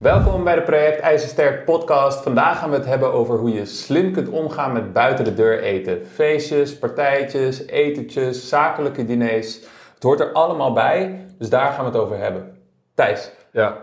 Welkom bij de Project IJzersterk podcast. Vandaag gaan we het hebben over hoe je slim kunt omgaan met buiten de deur eten. Feestjes, partijtjes, etentjes, zakelijke diners. Het hoort er allemaal bij, dus daar gaan we het over hebben. Thijs. Ja,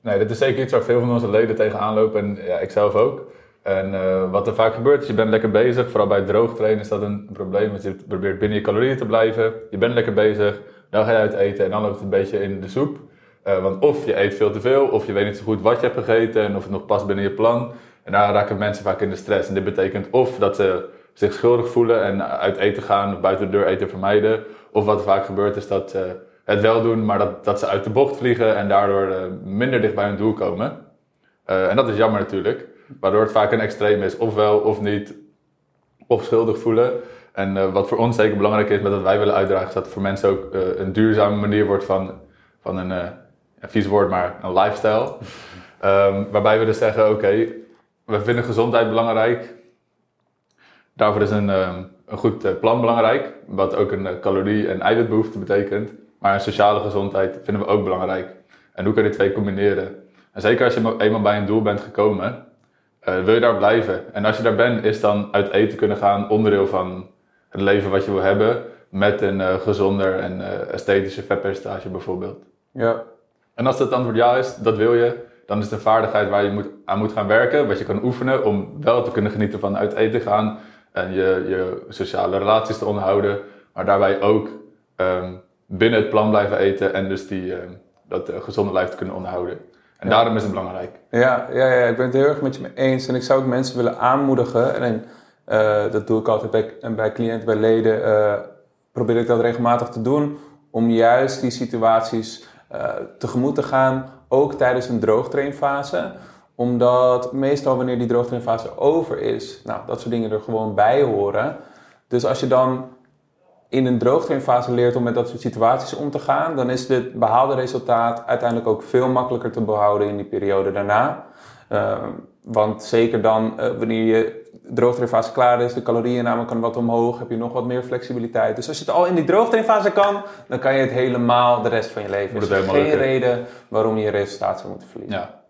nee, dit is zeker iets waar veel van onze leden tegenaan lopen en ja, ik zelf ook. En uh, wat er vaak gebeurt is, je bent lekker bezig. Vooral bij droogtrainen is dat een probleem. Want je probeert binnen je calorieën te blijven. Je bent lekker bezig. Dan ga je uit eten en dan loopt het een beetje in de soep. Uh, want of je eet veel te veel, of je weet niet zo goed wat je hebt gegeten en of het nog past binnen je plan. En daar raken mensen vaak in de stress. En dit betekent of dat ze zich schuldig voelen en uit eten gaan of buiten de deur eten vermijden. Of wat vaak gebeurt is dat ze het wel doen, maar dat, dat ze uit de bocht vliegen en daardoor uh, minder dicht bij hun doel komen. Uh, en dat is jammer natuurlijk. Waardoor het vaak een extreem is, ofwel of niet, of schuldig voelen. En wat voor ons zeker belangrijk is met wat wij willen uitdragen, is dat het voor mensen ook een duurzame manier wordt van, van een, een vies woord, maar een lifestyle. Um, waarbij we dus zeggen, oké, we vinden gezondheid belangrijk. Daarvoor is een, um, een goed plan belangrijk, wat ook een calorie- en eiwitbehoefte betekent. Maar een sociale gezondheid vinden we ook belangrijk. En hoe kun je die twee combineren? En zeker als je eenmaal bij een doel bent gekomen, uh, wil je daar blijven? En als je daar bent, is dan uit eten kunnen gaan onderdeel van het leven wat je wil hebben. Met een gezonder en esthetische vetpercentage bijvoorbeeld. Ja. En als het antwoord ja is, dat wil je, dan is het een vaardigheid waar je moet, aan moet gaan werken. Wat je kan oefenen om wel te kunnen genieten van uit eten gaan. En je, je sociale relaties te onderhouden. Maar daarbij ook um, binnen het plan blijven eten. En dus die, um, dat gezonde lijf te kunnen onderhouden. En ja. daarom is het belangrijk. Ja, ja, ja, ik ben het heel erg met je mee eens. En ik zou ook mensen willen aanmoedigen. En uh, dat doe ik altijd bij, bij cliënten, bij leden. Uh, probeer ik dat regelmatig te doen. Om juist die situaties tegemoet te gaan. Ook tijdens een droogtrainfase. Omdat meestal wanneer die droogtrainfase over is. Nou, dat soort dingen er gewoon bij horen. Dus als je dan in een droogtrainfase leert om met dat soort situaties om te gaan, dan is het behaalde resultaat uiteindelijk ook veel makkelijker te behouden in die periode daarna. Uh, want zeker dan, uh, wanneer je droogtrainfase klaar is, de calorieënname kan wat omhoog, heb je nog wat meer flexibiliteit. Dus als je het al in die droogtrainfase kan, dan kan je het helemaal de rest van je leven. Er is geen lukken. reden waarom je je resultaat zou moeten verliezen. Ja.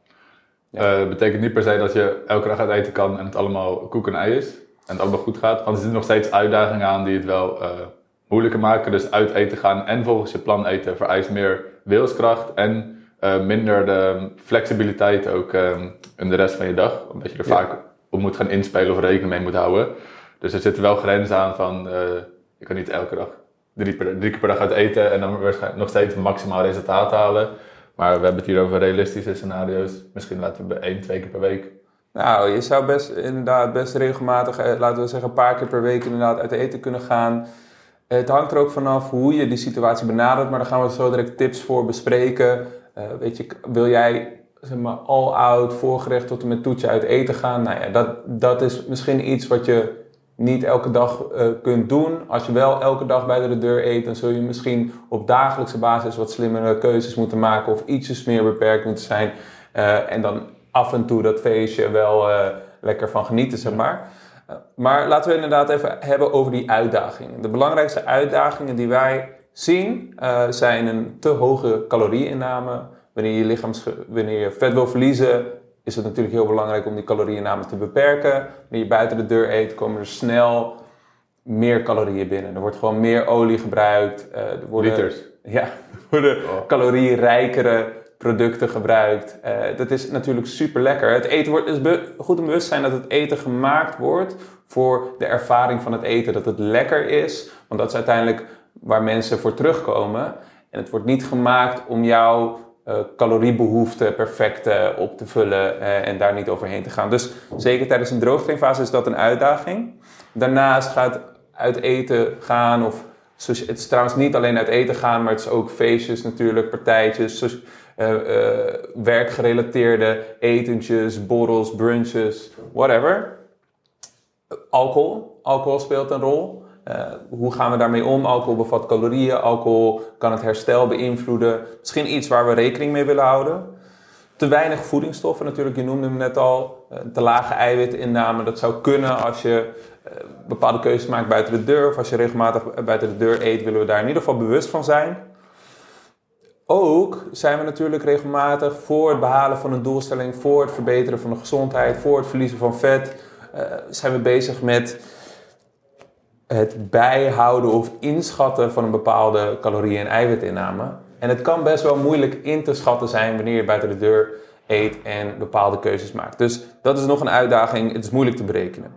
ja. Uh, betekent niet per se dat je elke dag uit eten kan en het allemaal koek en ei is. En het allemaal goed gaat. Want er zitten nog steeds uitdagingen aan die het wel moeilijker maken. Dus uit eten gaan en volgens je plan eten vereist meer wilskracht en uh, minder de flexibiliteit ook um, in de rest van je dag. Omdat je er ja. vaak op moet gaan inspelen of rekening mee moet houden. Dus er zitten wel grenzen aan van, uh, je kan niet elke dag drie, drie keer per dag uit eten en dan nog steeds maximaal resultaat halen. Maar we hebben het hier over realistische scenario's. Misschien laten we één, twee keer per week. Nou, je zou best inderdaad best regelmatig, laten we zeggen een paar keer per week inderdaad uit eten kunnen gaan. Het hangt er ook vanaf hoe je die situatie benadert, maar daar gaan we zo direct tips voor bespreken. Uh, weet je, wil jij zeg maar, all-out, voorgerecht tot en met toetje uit eten gaan? Nou ja, dat, dat is misschien iets wat je niet elke dag uh, kunt doen. Als je wel elke dag bij de deur eet, dan zul je misschien op dagelijkse basis wat slimmere keuzes moeten maken of ietsjes meer beperkt moeten zijn. Uh, en dan af en toe dat feestje wel lekker van genieten, zeg maar. Maar laten we inderdaad even hebben over die uitdagingen. De belangrijkste uitdagingen die wij zien zijn een te hoge calorieinname. Wanneer je, lichaams, wanneer je vet wil verliezen, is het natuurlijk heel belangrijk om die calorieinname te beperken. Wanneer je buiten de deur eet, komen er snel meer calorieën binnen. Er wordt gewoon meer olie gebruikt. Uh, er worden, Liters. Ja, er worden oh. calorierijkere producten gebruikt. Uh, dat is natuurlijk super lekker. Het eten wordt, het is goed om bewust zijn dat het eten gemaakt wordt voor de ervaring van het eten. Dat het lekker is, want dat is uiteindelijk waar mensen voor terugkomen. En het wordt niet gemaakt om jouw uh, caloriebehoefte perfect uh, op te vullen uh, en daar niet overheen te gaan. Dus zeker tijdens een droogtrainfase is dat een uitdaging. Daarnaast gaat uit eten gaan of het is trouwens niet alleen uit eten gaan, maar het is ook feestjes natuurlijk, partijtjes, werkgerelateerde etentjes, borrels, brunches, whatever. Alcohol. Alcohol speelt een rol. Uh, hoe gaan we daarmee om? Alcohol bevat calorieën. Alcohol kan het herstel beïnvloeden. Misschien iets waar we rekening mee willen houden. Te weinig voedingsstoffen natuurlijk. Je noemde hem net al. te lage eiwitinname. Dat zou kunnen als je bepaalde keuzes maakt buiten de deur. Of als je regelmatig buiten de deur eet, willen we daar in ieder geval bewust van zijn ook zijn we natuurlijk regelmatig voor het behalen van een doelstelling, voor het verbeteren van de gezondheid, voor het verliezen van vet, zijn we bezig met het bijhouden of inschatten van een bepaalde calorieën- en eiwitinname. En het kan best wel moeilijk in te schatten zijn wanneer je buiten de deur eet en bepaalde keuzes maakt. Dus dat is nog een uitdaging. Het is moeilijk te berekenen.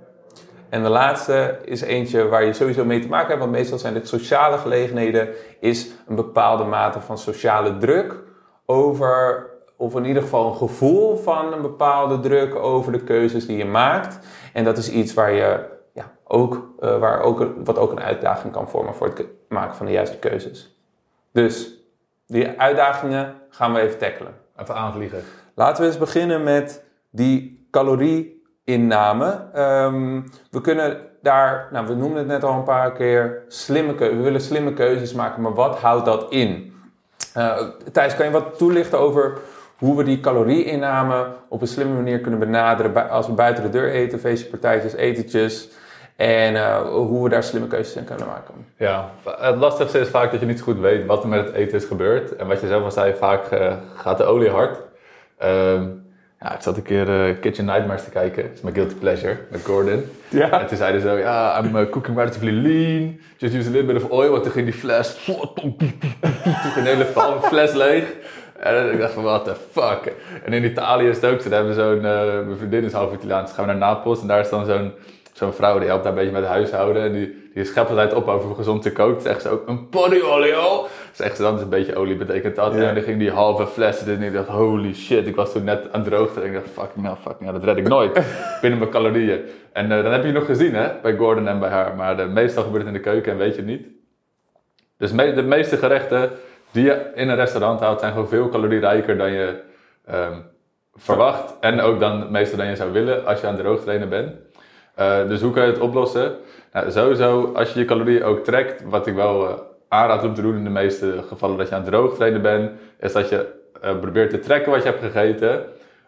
En de laatste is eentje waar je sowieso mee te maken hebt, want meestal zijn dit sociale gelegenheden, is een bepaalde mate van sociale druk over, of in ieder geval een gevoel van een bepaalde druk over de keuzes die je maakt. En dat is iets waar je ja, ook, uh, waar ook, wat ook een uitdaging kan vormen voor het maken van de juiste keuzes. Dus die uitdagingen gaan we even tackelen. Even aanvliegen. Laten we eens beginnen met die calorieinname. Um, we kunnen daar, nou we noemden het net al een paar keer, slimme we willen slimme keuzes maken, maar wat houdt dat in? Uh, Thijs, kan je wat toelichten over hoe we die calorieinname op een slimme manier kunnen benaderen als we buiten de deur eten, feestjes, partijtjes, etentjes? En uh, hoe we daar slimme keuzes in kunnen maken. Ja, het lastigste is vaak dat je niet goed weet wat er met het eten is gebeurd. En wat je zelf al zei, vaak uh, gaat de olie hard. Um, ja, ik zat een keer uh, Kitchen Nightmares te kijken. Dat is mijn guilty pleasure met Gordon. Ja. En toen zeiden ze zo, ja, I'm uh, cooking relatively lean. Just use a little bit of oil. Want toen ging die fles... Toen ging een hele fles leeg. En ik dacht van, what the fuck. En in Italië is het ook zo. Daar hebben we zo'n... Uh, mijn vriendin is half Italiaans. Dus gaan we naar Napels. En daar is dan zo'n zo'n vrouw die helpt daar een beetje met het huishouden. En die, die schept altijd op over gezond ze kookt. Zegt ze ook, een potty olio. Zegt ze dan, is een beetje olie betekent dat. Ja. En dan ging die halve fles en ik dacht, holy shit. Ik was toen net aan het droogte. En ik dacht, fucking hell, fucking hell, dat red ik nooit. binnen mijn calorieën. En uh, dan heb je nog gezien, hè, bij Gordon en bij haar. Maar de, meestal gebeurt het in de keuken en weet je het niet. Dus me, de meeste gerechten die je in een restaurant houdt, zijn gewoon veel calorierijker dan je um, verwacht. En ook dan meestal dan je zou willen als je aan het droogtrainen bent. Uh, dus hoe kan je het oplossen? Nou, sowieso, als je je calorieën ook trekt, wat ik wel uh, aanraad om te doen in de meeste gevallen dat je aan het droogtrainen bent, is dat je uh, probeert te trekken wat je hebt gegeten.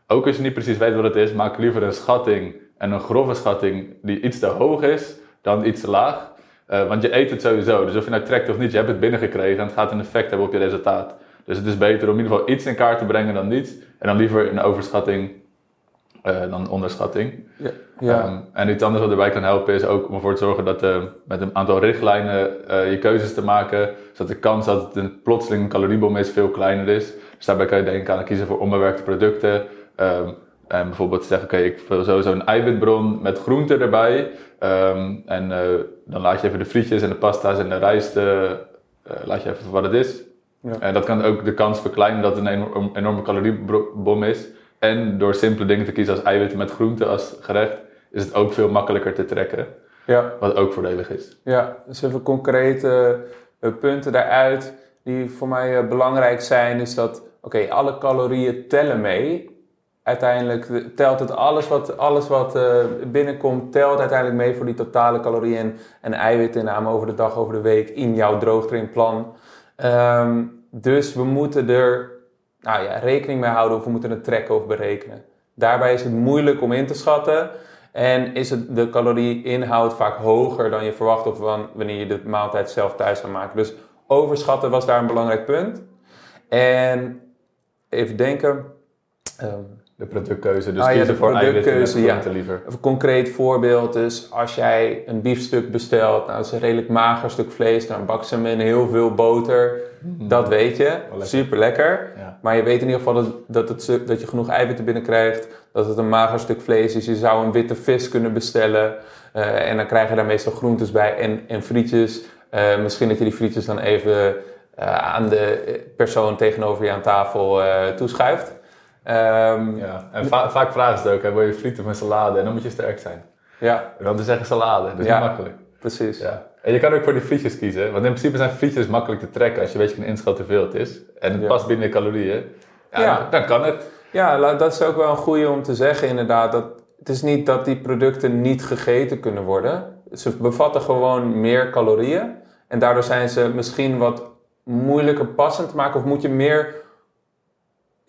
Ook als je niet precies weet wat het is, maak liever een schatting en een grove schatting die iets te hoog is dan iets te laag. want je eet het sowieso, dus of je nou trekt of niet, je hebt het binnengekregen en het gaat een effect hebben op je resultaat. Dus het is beter om in ieder geval iets in kaart te brengen dan niets. En dan liever een overschatting uh, dan onderschatting. Ja. ja. Um, en iets anders wat erbij kan helpen is ook om ervoor te zorgen dat uh, met een aantal richtlijnen uh, je keuzes te maken, zodat de kans dat het een plotseling een caloriebom is veel kleiner is. Dus daarbij kan je denken aan kiezen voor onbewerkte producten. Um, en bijvoorbeeld zeggen, oké, okay, ik wil sowieso een eiwitbron met groente erbij. Um, en dan laat je even de frietjes en de pasta's en de rijst, laat je even wat het is. Ja. En dat kan ook de kans verkleinen dat het een enorm, enorme caloriebom is. En door simpele dingen te kiezen als eiwitten met groente als gerecht, is het ook veel makkelijker te trekken. Ja. Wat ook voordelig is. Ja, dus even concrete uh, punten daaruit die voor mij uh, belangrijk zijn, is dat, oké, okay, alle calorieën tellen mee. Uiteindelijk telt het alles wat, alles wat uh, binnenkomt, telt uiteindelijk mee voor die totale calorieën en, eiwitinname over de dag, over de week in jouw droogtrainplan. Um, dus we moeten er nou ja, rekening mee houden of we moeten het trekken of berekenen. Daarbij is het moeilijk om in te schatten en is het de calorieinhoud vaak hoger dan je verwacht of wanneer je de maaltijd zelf thuis gaat maken. Dus overschatten was daar een belangrijk punt. En even denken. Um, de productkeuze, dus ah, kiezen ja, voor eiwitten ja. liever. Een concreet voorbeeld is als jij een biefstuk bestelt, nou dat is een redelijk mager stuk vlees, dan bak ze met heel veel boter. Mm. Dat weet je, lekker. super lekker. Ja. Maar je weet in ieder geval dat, dat, het, dat je genoeg eiwitten binnenkrijgt, dat het een mager stuk vlees is. Je zou een witte vis kunnen bestellen uh, en dan krijg je daar meestal groentes bij en, en frietjes. Uh, misschien dat je die frietjes dan even uh, aan de persoon tegenover je aan tafel toeschuift. Um, ja, en va vaak vragen ze het ook, hè, wil je frieten met salade? En dan moet je sterk zijn. Ja. En dan te zeggen salade, dat is ja, makkelijk. Precies. Ja. En je kan ook voor die frietjes kiezen, want in principe zijn frietjes makkelijk te trekken als je weet je kan inschatten hoeveel het is. En het ja. past binnen de calorieën. Ja, ja. Dan, dan, kan het. Ja, dat is ook wel een goede om te zeggen inderdaad. Dat, het is niet dat die producten niet gegeten kunnen worden. Ze bevatten gewoon meer calorieën. En daardoor zijn ze misschien wat moeilijker passend te maken. Of moet je meer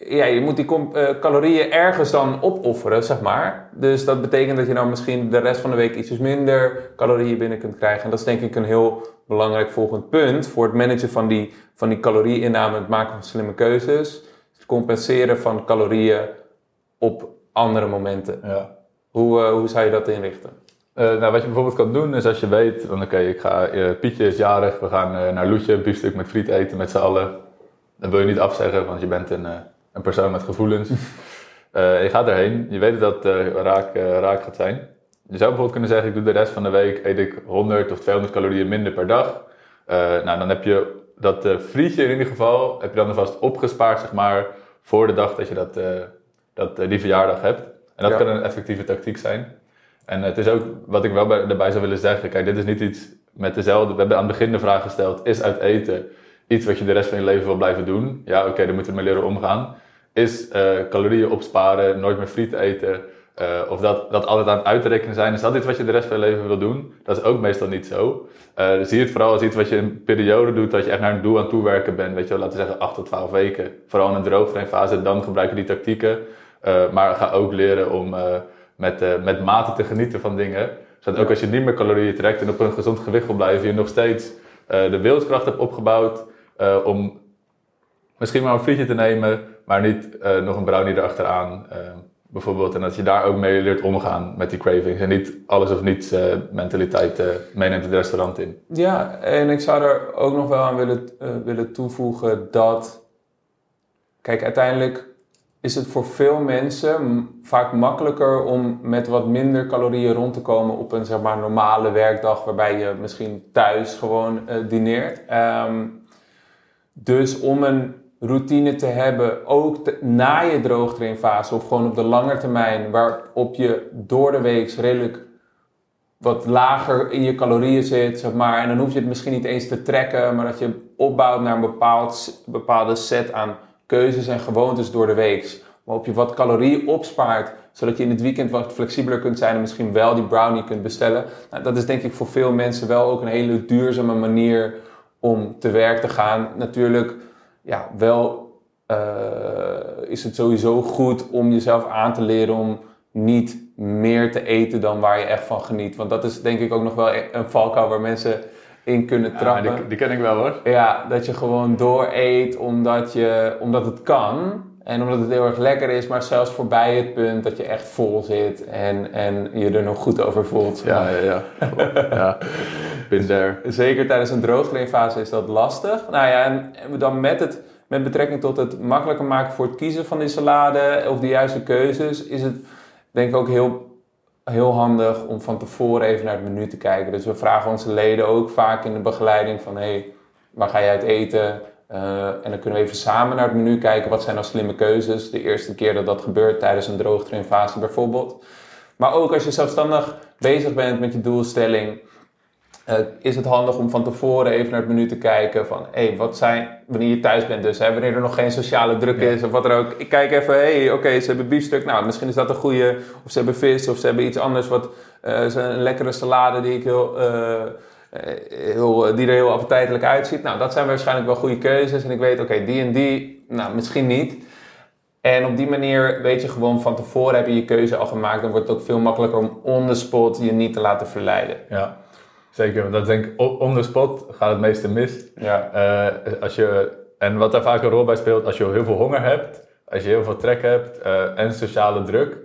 ja, je moet die eh, calorieën ergens dan opofferen, zeg maar. Dus dat betekent dat je dan misschien de rest van de week ietsjes minder calorieën binnen kunt krijgen. En dat is denk ik een heel belangrijk volgend punt voor het managen van die, van die calorieinname het maken van slimme keuzes. Het compenseren van calorieën op andere momenten. Ja. Hoe, eh, hoe zou je dat inrichten? Eh, nou, wat je bijvoorbeeld kan doen is als je weet, van oké, ik ga, Pietje is jarig, we gaan naar Loetje een biefstuk met friet eten met z'n allen. Dan wil je niet afzeggen, want je bent een, een persoon met gevoelens. Eh, je gaat erheen, je weet dat het eh, raak, eh, raak gaat zijn. Je zou bijvoorbeeld kunnen zeggen, ik doe de rest van de week, eet ik 100 of 200 calorieën minder per dag. Nou, dan heb je dat frietje in ieder geval, heb je dan alvast opgespaard, zeg maar, voor de dag dat je dat, dat, die verjaardag hebt. En dat Ja. kan een effectieve tactiek zijn. En het is ook, wat ik wel bij, daarbij zou willen zeggen, kijk, dit is niet iets met dezelfde, we hebben aan het begin de vraag gesteld, is uit eten iets wat je de rest van je leven wil blijven doen? Ja, oké, dan moeten we mee leren omgaan. Is eh, calorieën opsparen, nooit meer friet eten, eh, of dat, dat altijd aan het uitrekenen zijn, is dat iets wat je de rest van je leven wil doen? Dat is ook meestal niet zo. Dus zie het vooral als iets wat je in een periode doet, dat je echt naar een doel aan toewerken bent, weet je wel, laten we zeggen 8 tot 12 weken. Vooral in een droogtrainfase, dan gebruiken die tactieken. Maar ga ook leren om met, met mate te genieten van dingen. Zodat ook als je niet meer calorieën trekt en op een gezond gewicht wil blijven, je nog steeds de wilskracht hebt opgebouwd eh, om misschien maar een frietje te nemen, maar niet eh, nog een brownie erachteraan. eh, bijvoorbeeld. En dat je daar ook mee leert omgaan met die cravings. En niet alles of niets mentaliteit eh, meeneemt het restaurant in. Ja, en ik zou er ook nog wel aan willen, willen toevoegen dat. Kijk, uiteindelijk is het voor veel mensen vaak makkelijker om met wat minder calorieën rond te komen op een zeg maar, normale werkdag, waarbij je misschien thuis gewoon dineert. Ehm, dus om een routine te hebben, ook na je droogtrainfase of gewoon op de lange termijn, waarop je door de week redelijk wat lager in je calorieën zit, zeg maar. En dan hoef je het misschien niet eens te trekken, maar dat je opbouwt naar een bepaald, bepaalde set aan keuzes en gewoontes door de week. Waarop je wat calorieën opspaart, zodat je in het weekend wat flexibeler kunt zijn en misschien wel die brownie kunt bestellen. Nou, dat is denk ik voor veel mensen wel ook een hele duurzame manier om te werk te gaan. Natuurlijk, ja, wel eh, is het sowieso goed om jezelf aan te leren om niet meer te eten dan waar je echt van geniet. Want dat is denk ik ook nog wel een valkuil waar mensen in kunnen Ja, trappen. die, die ken ik wel hoor. Ja, dat je gewoon door eet omdat, je, omdat het kan. En omdat het heel erg lekker is, maar zelfs voorbij het punt dat je echt vol zit en, en je er nog goed over voelt. Ja, ja, ja. ja. Been there. Zeker tijdens een droogtrainfase is dat lastig. Nou ja, en dan met, het, met betrekking tot het makkelijker maken voor het kiezen van die salade of de juiste keuzes, is het denk ik ook heel, heel handig om van tevoren even naar het menu te kijken. Dus we vragen onze leden ook vaak in de begeleiding van, hé, hey, waar ga je uit eten? Eh, en dan kunnen we even samen naar het menu kijken, wat zijn nou slimme keuzes? De eerste keer dat dat gebeurt tijdens een droogtrainfase bijvoorbeeld. Maar ook als je zelfstandig bezig bent met je doelstelling, eh, is het handig om van tevoren even naar het menu te kijken van, hé, hey, wat zijn, wanneer je thuis bent dus, hè, wanneer er nog geen sociale druk Ja. is of wat er ook. Ik kijk even, hé, hey, oké, ze hebben biefstuk, nou, misschien is dat een goede, of ze hebben vis, of ze hebben iets anders, wat, eh, een lekkere salade die ik heel, heel, die er heel appetijtelijk uitziet. Nou, dat zijn waarschijnlijk wel goede keuzes en ik weet, oké, die en die, nou, misschien niet. En op die manier weet je gewoon van tevoren heb je je keuze al gemaakt. Dan wordt het ook veel makkelijker om on the spot je niet te laten verleiden. Ja, zeker. Want dat denk ik, on the spot gaat het meeste mis. Ja. Eh, als je, en wat daar vaak een rol bij speelt, als je heel veel honger hebt, als je heel veel trek hebt eh, en sociale druk,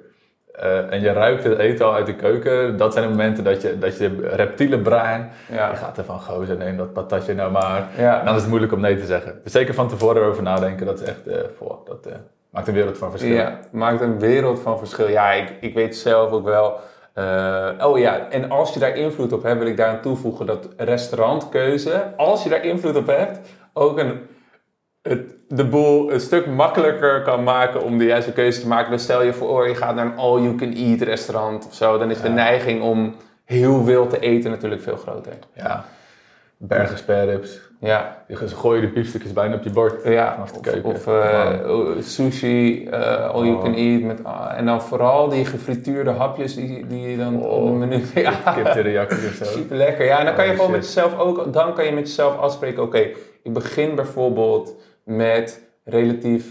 eh, en je ruikt het eten al uit de keuken, dat zijn de momenten dat je, dat je reptiele brein, Ja. je gaat ervan gozer, neem dat patatje nou maar. Ja. En dan is het moeilijk om nee te zeggen. Dus zeker van tevoren erover nadenken, dat is echt, eh, voor, dat eh, maakt een wereld van verschil. Ja, maakt een wereld van verschil. Ja, ik, ik weet zelf ook wel. oh ja, en als je daar invloed op hebt, wil ik daaraan toevoegen dat restaurantkeuze, als je daar invloed op hebt, ook een, het, de boel een stuk makkelijker kan maken om de juiste keuze te maken. Dus stel je voor, je gaat naar een all-you-can-eat restaurant of zo, dan is de neiging om heel veel te eten natuurlijk veel groter. Ja. Bergen spareribs. Ja, Je- Ze gooien de biefstukjes bijna op je bord. Ja, Vanaf de of, keuken. of eh, sushi, eh, all you Oh. can eat. Met, ah, en dan vooral die gefrituurde hapjes die, die je dan Oh. op de menu... Ja, teriyaki of zo. super lekker. Ja, en dan kan je Oh, gewoon met jezelf ook... Dan kan je met jezelf afspreken, oké, ik begin bijvoorbeeld met relatief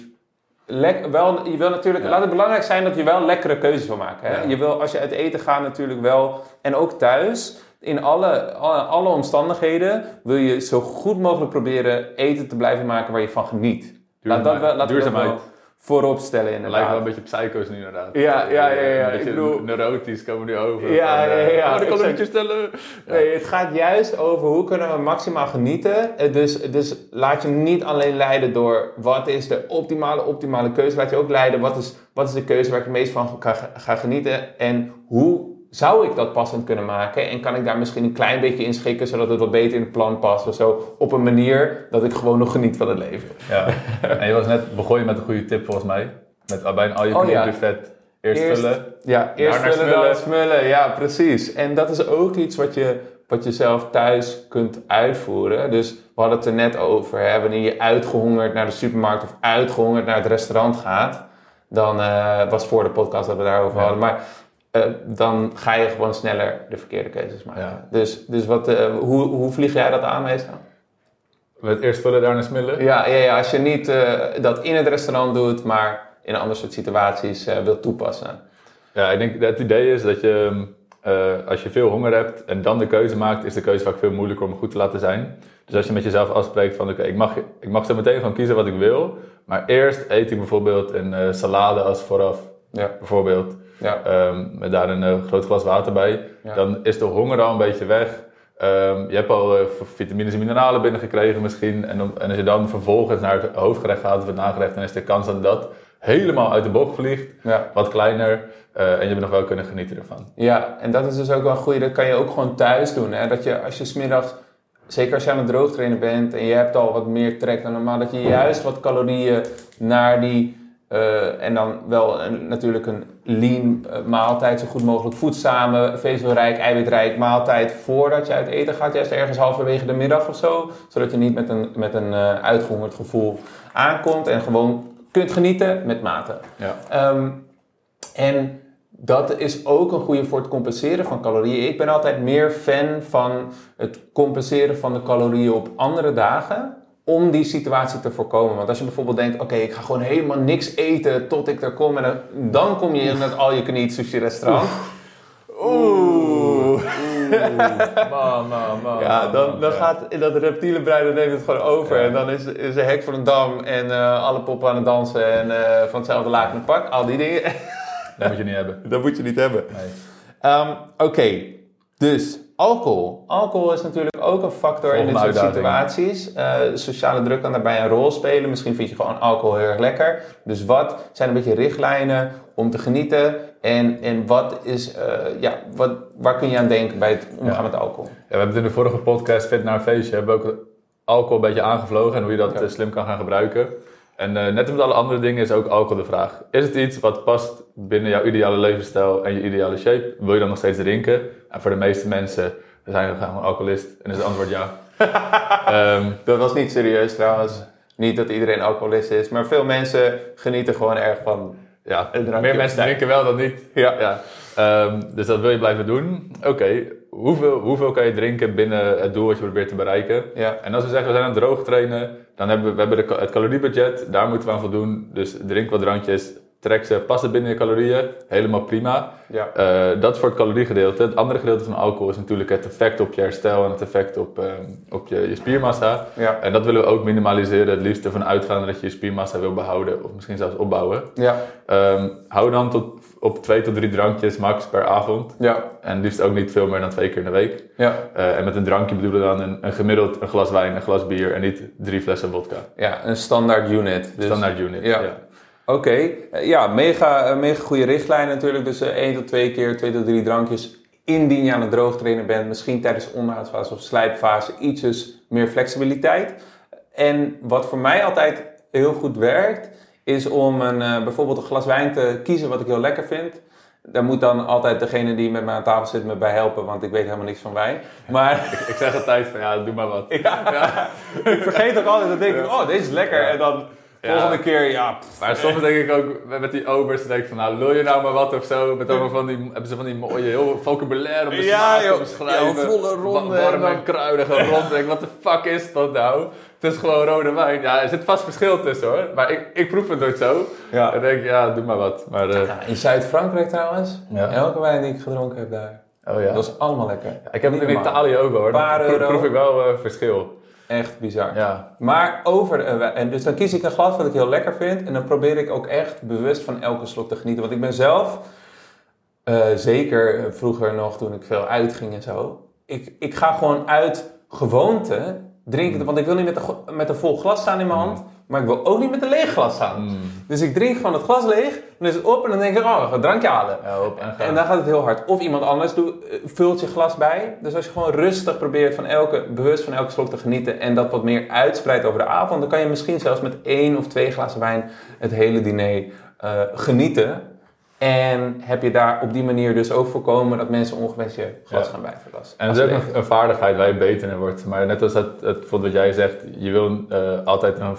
lek, wel, je wil natuurlijk, Ja. laat het belangrijk zijn dat je wel lekkere keuzes wil maken. Hè? Ja. Je wil, als je uit eten gaat natuurlijk wel, en ook thuis, in alle, alle, alle omstandigheden wil je zo goed mogelijk proberen eten te blijven maken waar je van geniet. Laat dat wel, laat dat Duurzaamheid. Voorop stellen Het lijkt wel inderdaad. een beetje psycho's nu inderdaad. Ja, ja, ja, ja, Een beetje ik bedoel- neurotisch komen nu over. Ja, van, eh, ja, ja, Oh, exact. calorietjes stellen. Nee, het gaat juist over hoe kunnen we maximaal genieten. Eh, Dus, dus laat je niet alleen leiden door wat is de optimale, optimale keuze. Laat je ook leiden wat is, wat is de keuze waar ik het meest van ga, ga genieten. En hoe zou ik dat passend kunnen maken? En kan ik daar misschien een klein beetje in schikken zodat het wat beter in het plan past of zo. Op een manier dat ik gewoon nog geniet van het leven. Ja. En je was net begon je met een goede tip volgens mij. Met bij een al je Oh, ja. buffet eerst, Eerst- vullen. Ja, eerst vullen, smullen. dan smullen. Ja, precies. En dat is ook iets wat je, wat je zelf thuis kunt uitvoeren. Dus we hadden het er net over. Hè? Wanneer je uitgehongerd naar de supermarkt of uitgehongerd naar het restaurant gaat. Dan eh, was voor de podcast dat we daarover Ja. hadden. Maar eh, dan ga je gewoon sneller de verkeerde keuzes maken. Ja. Dus, dus wat, eh, hoe, hoe vlieg jij dat aan meestal? Met eerst vullen, daarna smullen. Ja, ja, ja als je niet eh, dat in het restaurant doet, maar in een ander soort situaties wilt toepassen. Ja, ik denk dat het idee is dat je, eh, als je veel honger hebt en dan de keuze maakt, is de keuze vaak veel moeilijker om goed te laten zijn. Dus als je met jezelf afspreekt van, oké, ik, mag, ik mag zo meteen gewoon kiezen wat ik wil, maar eerst eet ik bijvoorbeeld een salade als vooraf, Ja, bijvoorbeeld, ja. ehm, met daar een eh, groot glas water bij. Ja. Dan is de honger al een beetje weg. Ehm, je hebt al eh, vitamines en mineralen binnengekregen misschien. En, en als je dan vervolgens naar het hoofdgerecht gaat of het nagerecht, dan is de kans dat dat helemaal uit de bocht vliegt. ja. Wat kleiner. eh, en je hebt nog wel kunnen genieten ervan. Ja, en dat is dus ook wel een goede. Dat kan je ook gewoon thuis doen. Hè? Dat je als je smiddags, zeker als je aan het droogtrainen bent en je hebt al wat meer trek dan normaal, dat je juist wat calorieën naar die. Eh, en dan wel een, natuurlijk een lean eh, maaltijd, zo goed mogelijk voedzame, vezelrijk, eiwitrijk maaltijd voordat je uit eten gaat. Juist ergens halverwege de middag of zo. Zodat je niet met een, met een eh, uitgehongerd gevoel aankomt en gewoon kunt genieten met mate. Ja. Ehm, en dat is ook een goede voor het compenseren van calorieën. Ik ben altijd meer fan van het compenseren van de calorieën op andere dagen. Om die situatie te voorkomen. Want als je bijvoorbeeld denkt: oké, ik ga gewoon helemaal niks eten tot ik er kom. En dan, dan kom je in het all-you-can-eat sushi restaurant. Oeh. Man, man, man. Ja, dan, dan gaat in dat reptiele brein dan neemt het gewoon over. Ja. En dan is, is de hek van een dam en eh, alle poppen aan het dansen. En eh, van hetzelfde laken een pak. Al die dingen. Dat moet je niet hebben. dat moet je niet hebben. Nee. Ehm, Oké, dus alcohol. Alcohol is natuurlijk ook een factor in dit soort uitdaging. situaties. Eh, sociale druk kan daarbij een rol spelen. Misschien vind je gewoon alcohol heel erg lekker. Dus wat zijn een beetje richtlijnen om te genieten? En, en wat is, eh, ja, wat, waar kun je aan denken bij het omgaan Ja. met alcohol? Ja, we hebben het in de vorige podcast, Fit naar een feestje, hebben we ook alcohol een beetje aangevlogen en hoe je dat Ja. eh, slim kan gaan gebruiken. En eh, net als met alle andere dingen is ook alcohol de vraag. Is het iets wat past binnen jouw ideale levensstijl en je ideale shape? Wil je dan nog steeds drinken? En voor de meeste mensen zijn we gewoon alcoholist en is het antwoord ja. Ehm, Dat was niet serieus trouwens. Niet dat iedereen alcoholist is, maar veel mensen genieten gewoon erg van. ja, meer mensen drinken wel dan niet. Ja. Ja. Ehm, dus dat wil je blijven doen. Oké, hoeveel, hoeveel kan je drinken binnen het doel wat je probeert te bereiken? Ja. En als we zeggen we zijn aan het droog trainen, dan hebben we, we hebben het caloriebudget, daar moeten we aan voldoen. Dus drink wat drankjes, trek ze, pas het binnen je calorieën, helemaal prima. Ja. Eh, dat is voor het caloriegedeelte. Het andere gedeelte van alcohol is natuurlijk het effect op je herstel en het effect op, eh, op je, je spiermassa. Ja. En dat willen we ook minimaliseren. Het liefst ervan uitgaan dat je je spiermassa wil behouden of misschien zelfs opbouwen. Ja. Ehm, hou dan tot, op twee tot drie drankjes max per avond. Ja. En liefst ook niet veel meer dan twee keer in de week. Ja. Eh, en met een drankje bedoelen we dan een, een gemiddeld een glas wijn, een glas bier en niet drie flessen vodka. Ja, een standaard unit. Dus, Standaard unit. Ja. Oké, Eh, ja, mega, eh, mega goede richtlijn natuurlijk. Dus eh, één tot twee keer, twee tot drie drankjes indien je aan het droogtrainen bent. Misschien tijdens de onderhoudsfase of slijpfase ietsjes meer flexibiliteit. En wat voor mij altijd heel goed werkt, is om een, eh, bijvoorbeeld een glas wijn te kiezen wat ik heel lekker vind. Daar moet dan altijd degene die met mij aan tafel zit me bij helpen, want ik weet helemaal niks van wijn. Maar Ik, ik zeg altijd van ja, doe maar wat. ja, ik vergeet ook altijd, dan denk ik, oh, deze is lekker. En dan. Volgende keer, ja, pff, Maar soms denk ik ook met- die obers, denk ik van nou, lul je nou maar wat of zo. Met allemaal van die, hebben ze van die mooie, heel vocabulaire om de Ja, smaak joh. te beschrijven. Ja, volle ronde Wa- Warm en en kruidige rond. Ik denk, wat de fuck is dat nou? het is gewoon rode wijn. Ja, er zit vast verschil tussen hoor. Maar ik, ik proef het nooit zo. Ja. Dan denk ik, ja, doe maar wat. Maar, eh, Ja, in Zuid-Frankrijk trouwens, Ja. elke wijn die ik gedronken heb daar, oh ja. dat is allemaal lekker. ik heb het in Niet normaal. Italië ook hoor. Paar Dan proef, euro. proef ik wel eh, verschil. Echt bizar. Ja. Maar over de, wijn- en dus dan kies ik een glas wat ik heel lekker vind en dan probeer ik ook echt bewust van elke slok te genieten. Want ik ben zelf, eh, zeker eh, vroeger nog toen ik veel uitging en zo, ik, ik ga gewoon uit gewoonte drinken, want ik wil niet met een, met een vol glas staan in mijn hand, maar ik wil ook niet met een leeg glas staan. Mm. Dus ik drink gewoon het glas leeg, dan is het op en dan denk ik, oh, we gaan een drankje halen. Ja, op en. En dan gaat het heel hard. Of iemand anders doet, eh, vult je glas bij. Dus als je gewoon rustig probeert van elke, bewust van elke slok te genieten en dat wat meer uitspreidt over de avond, dan kan je misschien zelfs met één of twee glazen wijn het hele diner eh, genieten. En heb je daar op die manier dus ook voorkomen dat mensen ongewenst je glas Ja. gaan bijverlassen. En het is ook een, een vaardigheid waar je beter in wordt. Maar net als het, het wat jij zegt, je wil eh, altijd een,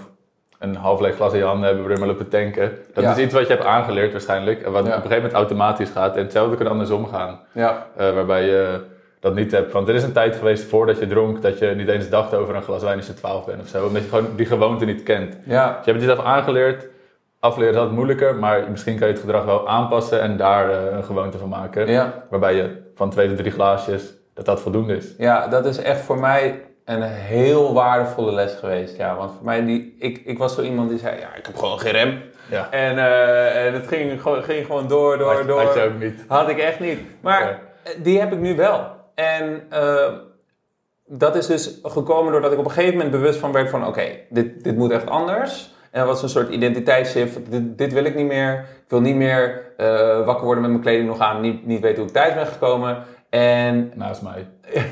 een half leeg glas in je handen hebben lopen tanken. Dat Ja. is iets wat je hebt aangeleerd waarschijnlijk. En wat Ja. op een gegeven moment automatisch gaat. En hetzelfde kan andersom gaan. Ja, eh, waarbij je dat niet hebt. Want er is een tijd geweest voordat je dronk dat je niet eens dacht over een glas wijn als je 12 bent of zo. Omdat je gewoon die gewoonte niet kent. ja, Dus je hebt het jezelf aangeleerd. Afleren is altijd moeilijker, maar misschien kan je het gedrag wel aanpassen en daar eh, een gewoonte van maken. Waarbij je van twee tot drie glaasjes, dat dat voldoende is. Ja, dat is echt voor mij een heel waardevolle les geweest. Ja, want voor mij, die, ik, ik was zo iemand die zei, ja, ik heb gewoon geen rem. Ja. En, eh, en het ging, gewoon- ging gewoon door, door, had, door. had je ook niet. Had ik echt niet. Maar die heb ik nu wel. En eh, dat is dus gekomen doordat ik op een gegeven moment bewust van werd van... Oké, dit, dit moet echt anders. En dat was een soort identiteitsshift. Dit, dit wil ik niet meer. Ik wil niet meer eh, wakker worden met mijn kleding nog aan. Niet, niet weten hoe ik thuis ben gekomen. En Naast mij.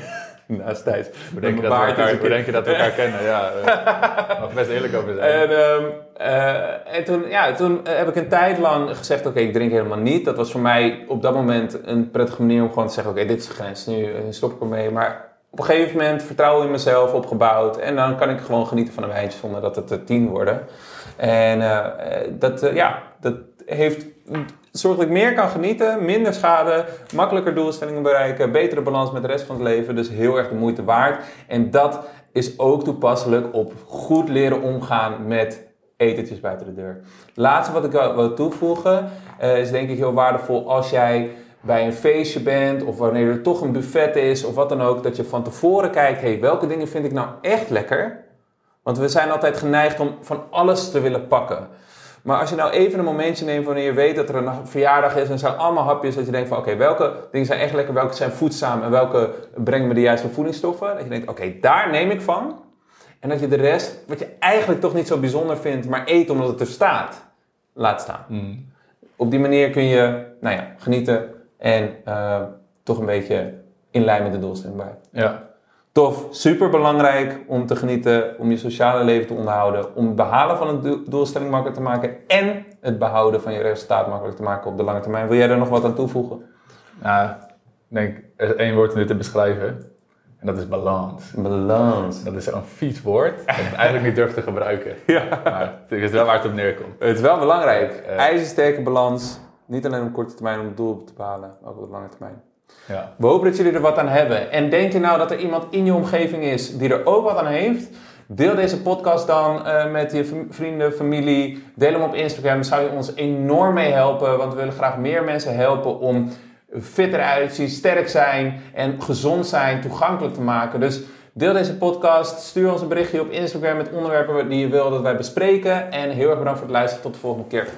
naast thuis. Hoe denk, je Mijn dat we elkaar, een hoe denk je dat we elkaar kennen? Ja, mag best eerlijk over zijn. En, ehm, eh, en toen, ja, toen eh, heb ik een tijd lang gezegd, oké, ik drink helemaal niet. Dat was voor mij op dat moment een prettige manier om gewoon te zeggen, oké, dit is de grens, nu eh, stop ik ermee. Maar op een gegeven moment vertrouwen in mezelf opgebouwd. En dan kan ik gewoon genieten van een wijntje zonder dat het er tien worden. En dat, ja, dat heeft zorgt dat ik meer kan genieten, minder schade, makkelijker doelstellingen bereiken, betere balans met de rest van het leven. Dus heel erg de moeite waard. En dat is ook toepasselijk op goed leren omgaan met etentjes buiten de deur. Laatste wat ik wil wil toevoegen eh, is denk ik heel waardevol als jij bij een feestje bent of wanneer er toch een buffet is of wat dan ook, dat je van tevoren kijkt, hey, welke dingen vind ik nou echt lekker? Want we zijn altijd geneigd om van alles te willen pakken. Maar als je nou even een momentje neemt wanneer je weet dat er een verjaardag is en zijn allemaal hapjes, dat je denkt van oké, welke dingen zijn echt lekker, welke zijn voedzaam en welke brengen me de juiste voedingsstoffen. Dat je denkt oké, daar neem ik van. En dat je de rest, wat je eigenlijk toch niet zo bijzonder vindt, maar eet omdat het er staat, laat staan. Mm. Op die manier kun je nou ja, genieten en eh, toch een beetje in lijn met de doelstelling blijven. Ja. Tof, super belangrijk om te genieten, om je sociale leven te onderhouden, om het behalen van een doel- doelstelling makkelijk te maken en het behouden van je resultaat makkelijk te maken op de lange termijn. Wil jij daar nog wat aan toevoegen? Nou, ik denk, er is één woord om dit te beschrijven. En dat is balans. Balans. Dat is zo'n vies woord dat ik eigenlijk niet durf te gebruiken. Ja. Maar het is wel waar het op neerkomt. Het is wel belangrijk. Eh. IJzersterke balans. Niet alleen op korte termijn om het doel te behalen, maar ook op de lange termijn. Ja. We hopen dat jullie er wat aan hebben. En denk je nou dat er iemand in je omgeving is die er ook wat aan heeft? Deel deze podcast dan eh, met je vrienden, familie. Deel hem op Instagram. Zou je ons enorm mee helpen. Want we willen graag meer mensen helpen om fitter uit zien, sterk zijn en gezond zijn, toegankelijk te maken. Dus deel deze podcast. Stuur ons een berichtje op Instagram met onderwerpen die je wil dat wij bespreken. En heel erg bedankt voor het luisteren. Tot de volgende keer.